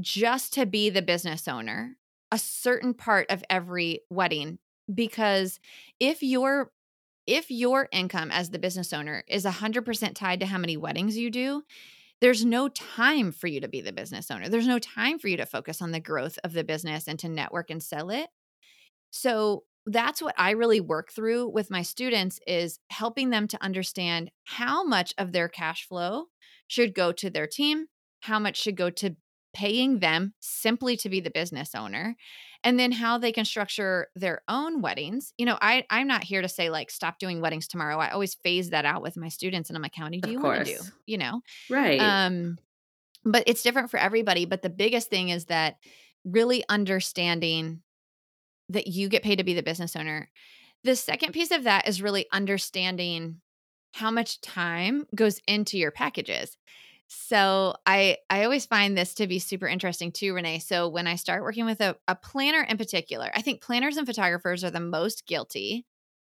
just to be the business owner a certain part of every wedding because if your if your income as the business owner is 100% tied to how many weddings you do there's no time for you to be the business owner. There's no time for you to focus on the growth of the business and to network and sell it. So that's what I really work through with my students is helping them to understand how much of their cash flow should go to their team, how much should go to paying them simply to be the business owner and then how they can structure their own weddings you know i i'm not here to say like stop doing weddings tomorrow. I always phase that out with my students and i'm like how many do you want to do you know? Right. Um but it's different for everybody but the biggest thing is that really understanding that you get paid to be the business owner. The second piece of that is really understanding how much time goes into your packages so I I always find this to be super interesting too, Renee. So when I start working with a, a planner in particular, I think planners and photographers are the most guilty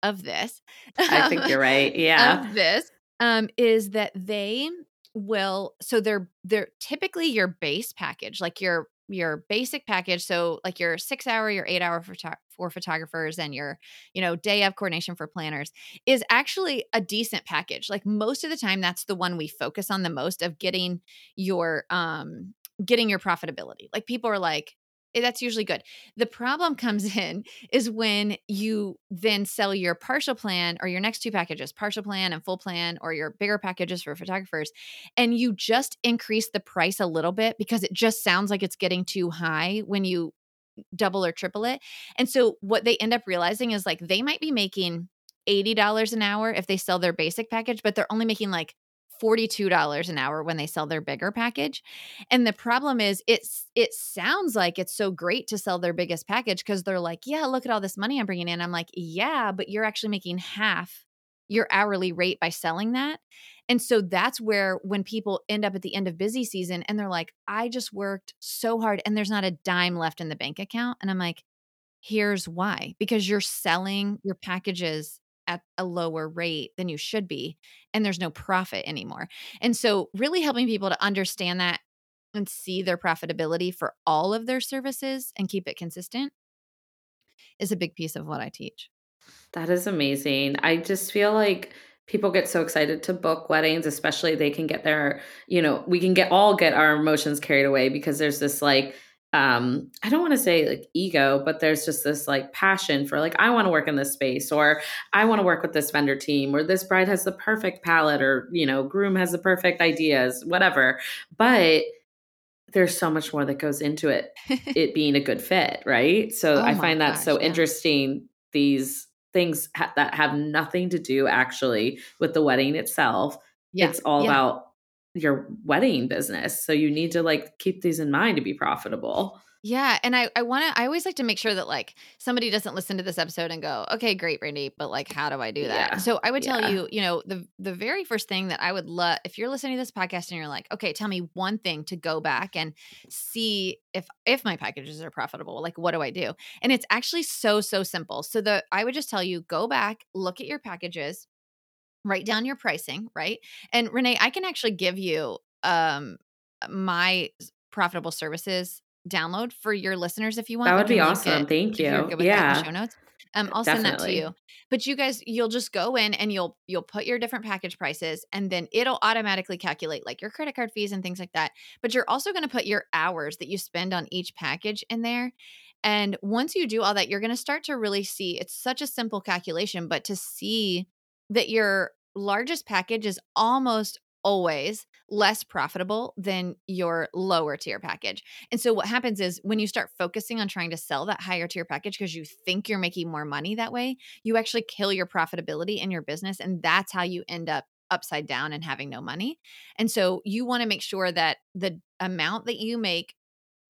of this. I think you're right. [laughs] Yeah. of this um, is that they will so they're they're typically your base package, like your your basic package so like your six hour your eight hour for, for photographers and your you know day of coordination for planners is actually a decent package like most of the time that's the one we focus on the most of getting your um getting your profitability like people are like Eh, that's usually good. The problem comes [laughs] in is when you then sell your partial plan or your next two packages, partial plan and full plan, or your bigger packages for photographers, and you just increase the price a little bit because it just sounds like it's getting too high when you double or triple it. And so what they end up realizing is like they might be making $80 an hour if they sell their basic package, but they're only making like $42 an hour when they sell their bigger package. And the problem is it's it sounds like it's so great to sell their biggest package because they're like, "Yeah, look at all this money I'm bringing in." I'm like, "Yeah, but you're actually making half your hourly rate by selling that." And so that's where when people end up at the end of busy season and they're like, "I just worked so hard and there's not a dime left in the bank account." And I'm like, "Here's why. Because you're selling your packages at a lower rate than you should be and there's no profit anymore. And so really helping people to understand that and see their profitability for all of their services and keep it consistent is a big piece of what I teach. That is amazing. I just feel like people get so excited to book weddings especially they can get their you know we can get all get our emotions carried away because there's this like um i don't want to say like ego but there's just this like passion for like i want to work in this space or i want to work with this vendor team or this bride has the perfect palette or you know groom has the perfect ideas whatever but there's so much more that goes into it [laughs] it being a good fit right so oh i find that gosh, so yeah. interesting these things ha- that have nothing to do actually with the wedding itself yeah. it's all yeah. about your wedding business. So you need to like keep these in mind to be profitable. Yeah. And I, I want to, I always like to make sure that like somebody doesn't listen to this episode and go, okay, great, Brandee, but like, how do I do that? Yeah. So I would tell yeah. you, you know, the, the very first thing that I would love, if you're listening to this podcast and you're like, okay, tell me one thing to go back and see if, if my packages are profitable, like, what do I do? And it's actually so, so simple. So the, I would just tell you, go back, look at your packages, write down your pricing, right? And Renee, I can actually give you um my profitable services download for your listeners if you want. That would be awesome. It, Thank you. yeah. show notes. Um, I'll Definitely. send that to you. But you guys, you'll just go in and you'll you'll put your different package prices, and then it'll automatically calculate like your credit card fees and things like that. But you're also going to put your hours that you spend on each package in there. And once you do all that, you're going to start to really see it's such a simple calculation, but to see that your largest package is almost always less profitable than your lower tier package. And so what happens is when you start focusing on trying to sell that higher tier package because you think you're making more money that way, you actually kill your profitability in your business and that's how you end up upside down and having no money. And so you want to make sure that the amount that you make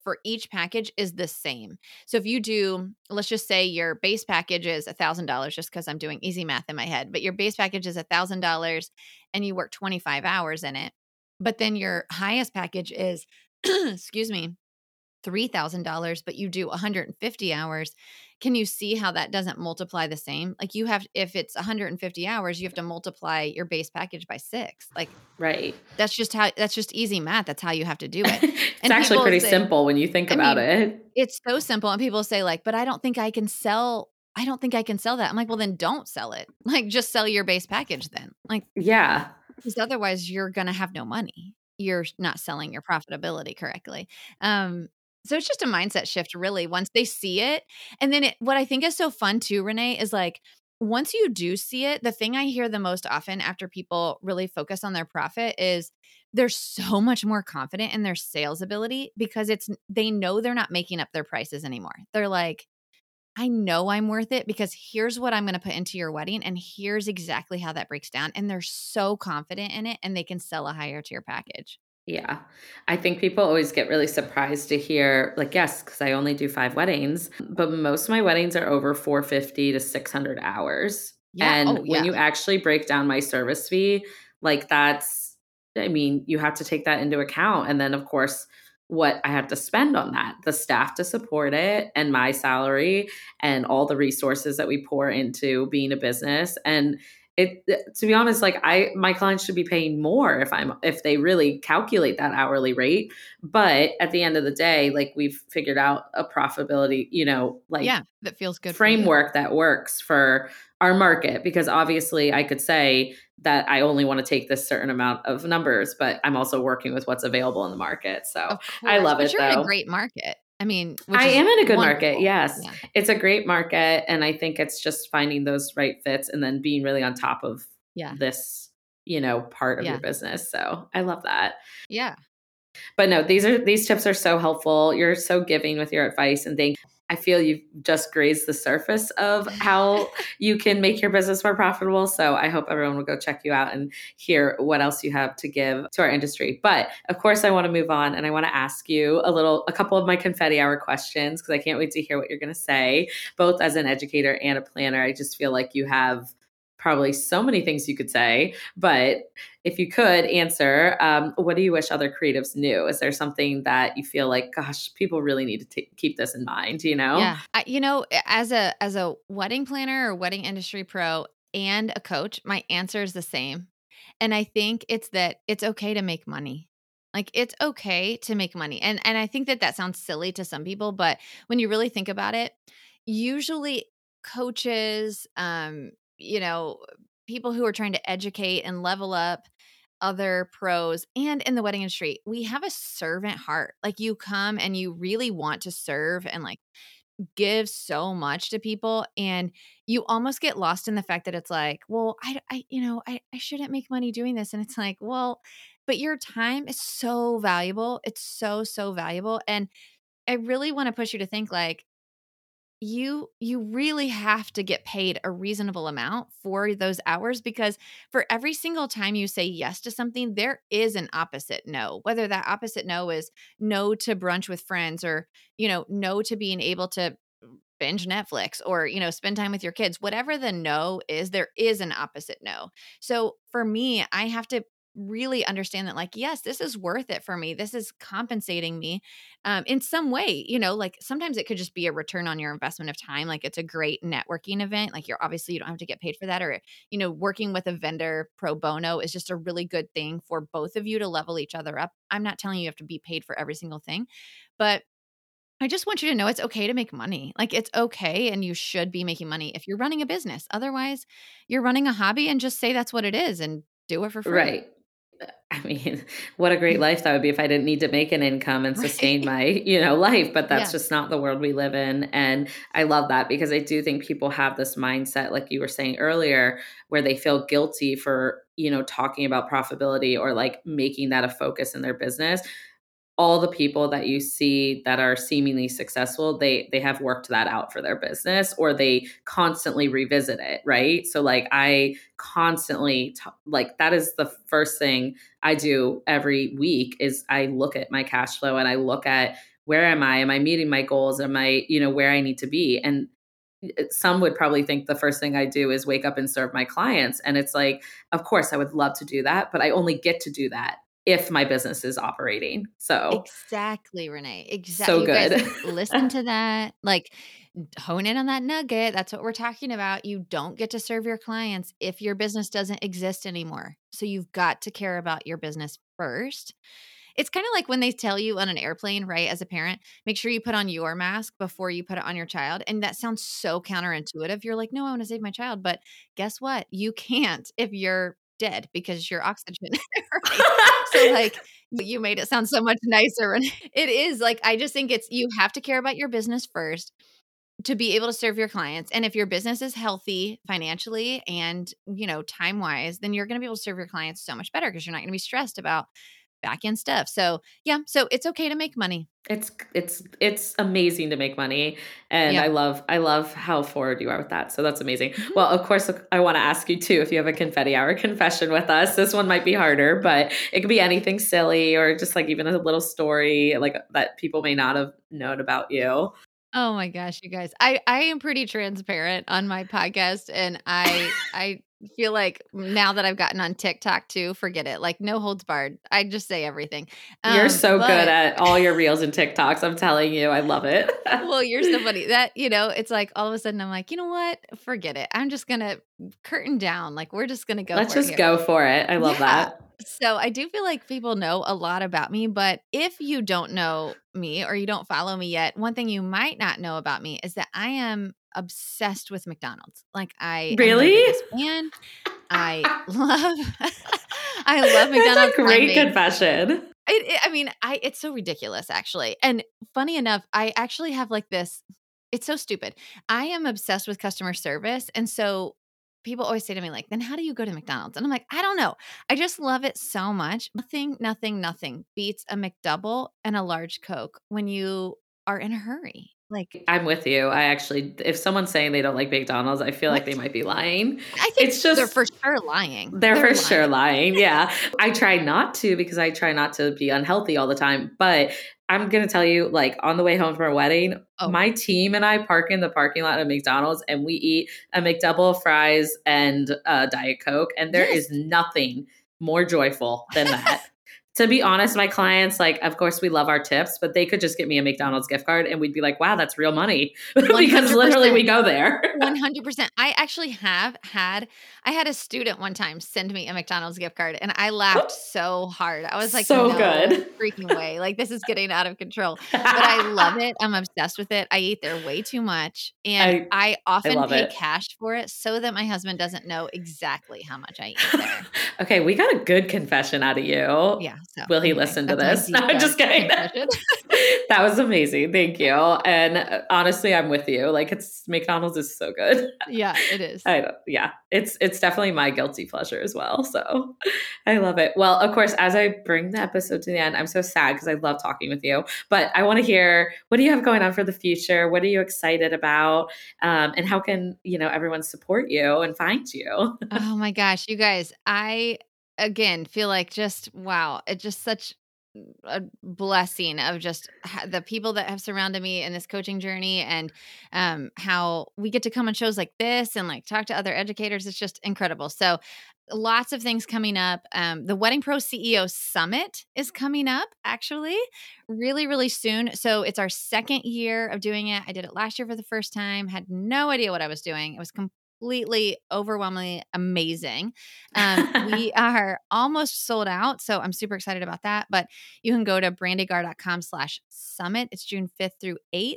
for each package is the same. So if you do, let's just say your base package is $1,000, just because I'm doing easy math in my head, but your base package is $1,000 and you work 25 hours in it. But then your highest package is, [clears throat] excuse me, $3,000, but you do 150 hours, can you see how that doesn't multiply the same? Like you have, if it's 150 hours, you have to multiply your base package by six. Like, right. That's just how, that's just easy math. That's how you have to do it. [laughs] it's and actually pretty say, simple when you think I about mean, it. It's so simple. And people say, like, but I don't think I can sell I don't think I can sell that. I'm like, well, then don't sell it. [laughs] Like, just sell your base package then. Like, yeah. Because otherwise, you're going to have no money. You're not selling your profitability correctly. Um, so it's just a mindset shift, really, once they see it. And then it, what I think is so fun too, Renee, is like once you do see it, the thing I hear the most often after people really focus on their profit is they're so much more confident in their sales ability because it's they know they're not making up their prices anymore. They're like, I know I'm worth it because here's what I'm going to put into your wedding and here's exactly how that breaks down and they're so confident in it and they can sell a higher tier package. Yeah. I think people always get really surprised to hear, like, yes, because I only do five weddings, but most of my weddings are over 450 to 600 hours. Yeah. And oh, yeah. when you actually break down my service fee, like, that's, I mean, you have to take that into account. And then, of course, what I have to spend on that, the staff to support it, and my salary, and all the resources that we pour into being a business. And it to be honest like i my clients should be paying more if i'm if they really calculate that hourly rate. But at the end of the day like we've figured out a profitability you know like yeah that feels good framework that works for our market. Because obviously i could say that i only want to take this certain amount of numbers but i'm also working with what's available in the market. So i love but it you're though. in a great market I mean, I am in a good wonderful. market. Yes. Yeah. It's a great market. And I think it's just finding those right fits and then being really on top of yeah. this, you know, part of yeah. your business. So I love that. Yeah. But no, these are these tips are so helpful. You're so giving with your advice and thank I feel you've just grazed the surface of how you can make your business more profitable. So I hope everyone will go check you out and hear what else you have to give to our industry. But of course, I want to move on and I want to ask you a little, a couple of my confetti hour questions because I can't wait to hear what you're going to say, both as an educator and a planner. I just feel like you have probably so many things you could say, but if you could answer, um, what do you wish other creatives knew? Is there something that you feel like, gosh, people really need to t- keep this in mind? You know? Yeah, I, you know, as a as a wedding planner or wedding industry pro and a coach, my answer is the same, and I think it's that it's okay to make money. Like it's okay to make money, and and I think that that sounds silly to some people, but when you really think about it, usually coaches um you know, people who are trying to educate and level up other pros and in the wedding industry, we have a servant heart. Like you come and you really want to serve and like give so much to people and you almost get lost in the fact that it's like, well, I, I you know, I, I shouldn't make money doing this. And it's like, well, but your time is so valuable. It's so, so valuable. And I really want to push you to think like, you you really have to get paid a reasonable amount for those hours because for every single time you say yes to something there is an opposite no whether that opposite no is no to brunch with friends or you know no to being able to binge Netflix or you know spend time with your kids whatever the no is there is an opposite no. So for me I have to really understand that like yes this is worth it for me this is compensating me um, in some way you know like sometimes it could just be a return on your investment of time like it's a great networking event like you're obviously you don't have to get paid for that or you know working with a vendor pro bono is just a really good thing for both of you to level each other up i'm not telling you you have to be paid for every single thing but I just want you to know it's okay to make money. Like it's okay and you should be making money if you're running a business. Otherwise, you're running a hobby and just say that's what it is and do it for free. Right. [laughs] I mean, what a great life that would be if I didn't need to make an income and sustain right. my, you know, life, but that's yeah. just not the world we live in and I love that because I do think people have this mindset like you were saying earlier where they feel guilty for, you know, talking about profitability or like making that a focus in their business all the people that you see that are seemingly successful they they have worked that out for their business or they constantly revisit it right? So like i constantly t- like that is the first thing i do every week is i look at my cash flow and i look at where am i? Am i meeting my goals? Am i you know where i need to be? And eh, eh, some would probably think the first thing I do is wake up and serve my clients. And it's like, of course, I would love to do that, but I only get to do that if my business is operating. So exactly, Renee. Exactly. So good. listen to [laughs] that. Like hone in on that nugget. That's what we're talking about. You don't get to serve your clients if your business doesn't exist anymore. So you've got to care about your business first. It's kind of like when they tell you on an airplane, right? As a parent, make sure you put on your mask before you put it on your child. And that sounds so counterintuitive. You're like, no, I want to save my child. But guess what? You can't if you're dead because your oxygen. [laughs] so [laughs] like you made it sound so much nicer. And [laughs] it is like I just think it's you have to care about your business first to be able to serve your clients. And if your business is healthy financially and, you know, time wise, then you're going to be able to serve your clients so much better because you're not going to be stressed about back end stuff. So yeah, so it's okay to make money. It's it's it's amazing to make money and yeah. I love I love how forward you are with that. So that's amazing. Mm-hmm. Well, of course I want to ask you too if you have a confetti hour confession with us. This one might be harder, but it could be anything silly or just like even a little story like that people may not have known about you. Oh my gosh, you guys. I I am pretty transparent on my podcast and I I feel like now that I've gotten on TikTok too, forget it. Like no holds barred. I just say everything. Um, you're so but, good at all your reels and TikToks. I'm telling you, I love it. [laughs] well, you're so funny. [laughs] That, you know, it's like all of a sudden I'm like, you know what? Forget it. I'm just gonna curtain down. Like we're just gonna go. Let's just go for it. I love yeah. that. So I do feel like people know a lot about me, but if you don't know me or you don't follow me yet, one thing you might not know about me is that I am obsessed with McDonald's. Like I really fan. I [laughs] love [laughs] I love McDonald's. Great confession. It, it, I mean, I it's so ridiculous actually. And funny enough, I actually have like this it's so stupid. I am obsessed with customer service and so people always say to me like then how do you go to mcdonald's and i'm like i don't know i just love it so much nothing nothing nothing beats a mcdouble and a large coke when you are in a hurry like I'm with you. I actually if someone's saying they don't like McDonald's, I feel what? like they might be lying. I think it's just they're for sure lying. They're, they're for lying. sure lying. Yeah. [laughs] I try not to because I try not to be unhealthy all the time, but I'm gonna tell you, like on the way home from our wedding, oh. my team and I park in the parking lot of McDonald's and we eat a McDouble, fries, and a Diet Coke, and there yes. is nothing more joyful than that to be honest, my clients, like, of course, we love our tips, but they could just get me a McDonald's gift card and we'd be like, wow, that's real money [laughs] because literally we go there. 100%. I actually have had, I had a student one time send me a McDonald's gift card and I laughed so hard. I was like, so no good. freaking way. Like, this is getting out of control. But I love [laughs] it. I'm obsessed with it. I eat there way too much. And I, I often I pay it. cash for it so that my husband doesn't know exactly how much I eat there. [laughs] okay. We got a good confession out of you. Yeah. So, Will he anyway, listen to this? No, [laughs] I'm just kidding. [laughs] that was amazing. Thank you. And uh, honestly, I'm with you. Like it's McDonald's is so good. Yeah, [laughs] it is. I yeah, it's it's definitely my guilty pleasure as well. So I love it. Well, of course, as I bring the episode to the end, I'm so sad because I love talking with you. But I want to hear what do you have going on for the future? What are you excited about? Um, and how can you know everyone support you and find you? oh my gosh, you guys! I again feel like just wow it's just such a blessing of just the people that have surrounded me in this coaching journey and um, how we get to come on shows like this and like talk to other educators it's just incredible. So lots of things coming up um, the wedding pro ceo summit is coming up actually really really soon. So it's our second year of doing it. I did it last year for the first time had no idea what i was doing. It was completely overwhelmingly amazing. Um, [laughs] we are almost sold out, so I'm super excited about that. But you can go to brandeegaar.com slash summit. It's June 5th through 8th.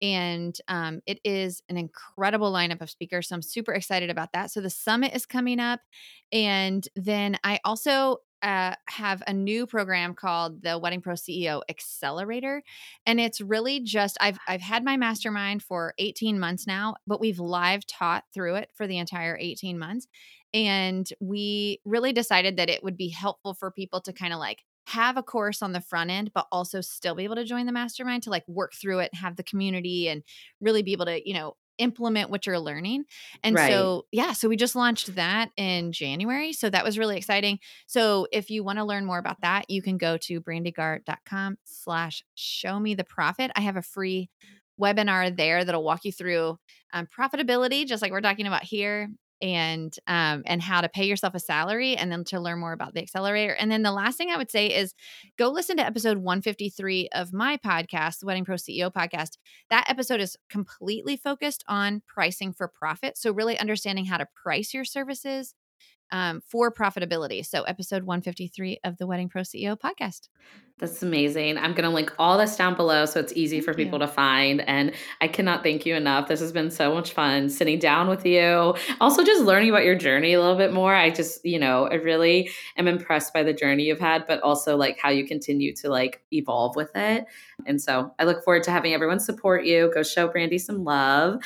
And um, it is an incredible lineup of speakers. So I'm super excited about that. So the summit is coming up. And then I also uh, have a new program called the Wedding Pro CEO Accelerator, and it's really just I've I've had my mastermind for 18 months now, but we've live taught through it for the entire 18 months, and we really decided that it would be helpful for people to kind of like have a course on the front end, but also still be able to join the mastermind to like work through it, have the community, and really be able to you know implement what you're learning. And right. so, yeah, so we just launched that in January. So that was really exciting. So if you want to learn more about that, you can go to brandeegaar.com slash show me the profit. I have a free webinar there that'll walk you through um, profitability, just like we're talking about here, and um, and how to pay yourself a salary and then to learn more about the accelerator. And then the last thing i would say is go listen to episode 153 of my podcast the wedding pro ceo podcast. That episode is completely focused on pricing for profit. So really understanding how to price your services um, for profitability. So, episode 153 of the Wedding Pro CEO podcast. That's amazing. I'm going to link all this down below so it's easy thank for people to find. And I cannot thank you enough. This has been so much fun sitting down with you. Also, just learning about your journey a little bit more. I just, you know, I really am impressed by the journey you've had, but also like how you continue to like evolve with it. And so I look forward to having everyone support you. Go show Brandee some love.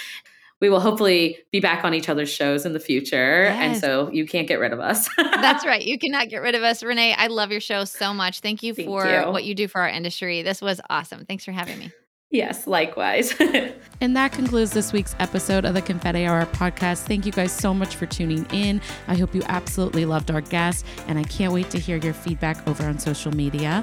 We will hopefully be back on each other's shows in the future. Yes. And so you can't get rid of us. [laughs] That's right. You cannot get rid of us. Renee, I love your show so much. Thank you Thank for you. what you do for our industry. This was awesome. Thanks for having me. Yes, likewise. [laughs] and that concludes this week's episode of the Confetti Hour podcast. Thank you guys so much for tuning in. I hope you absolutely loved our guest, and I can't wait to hear your feedback over on social media.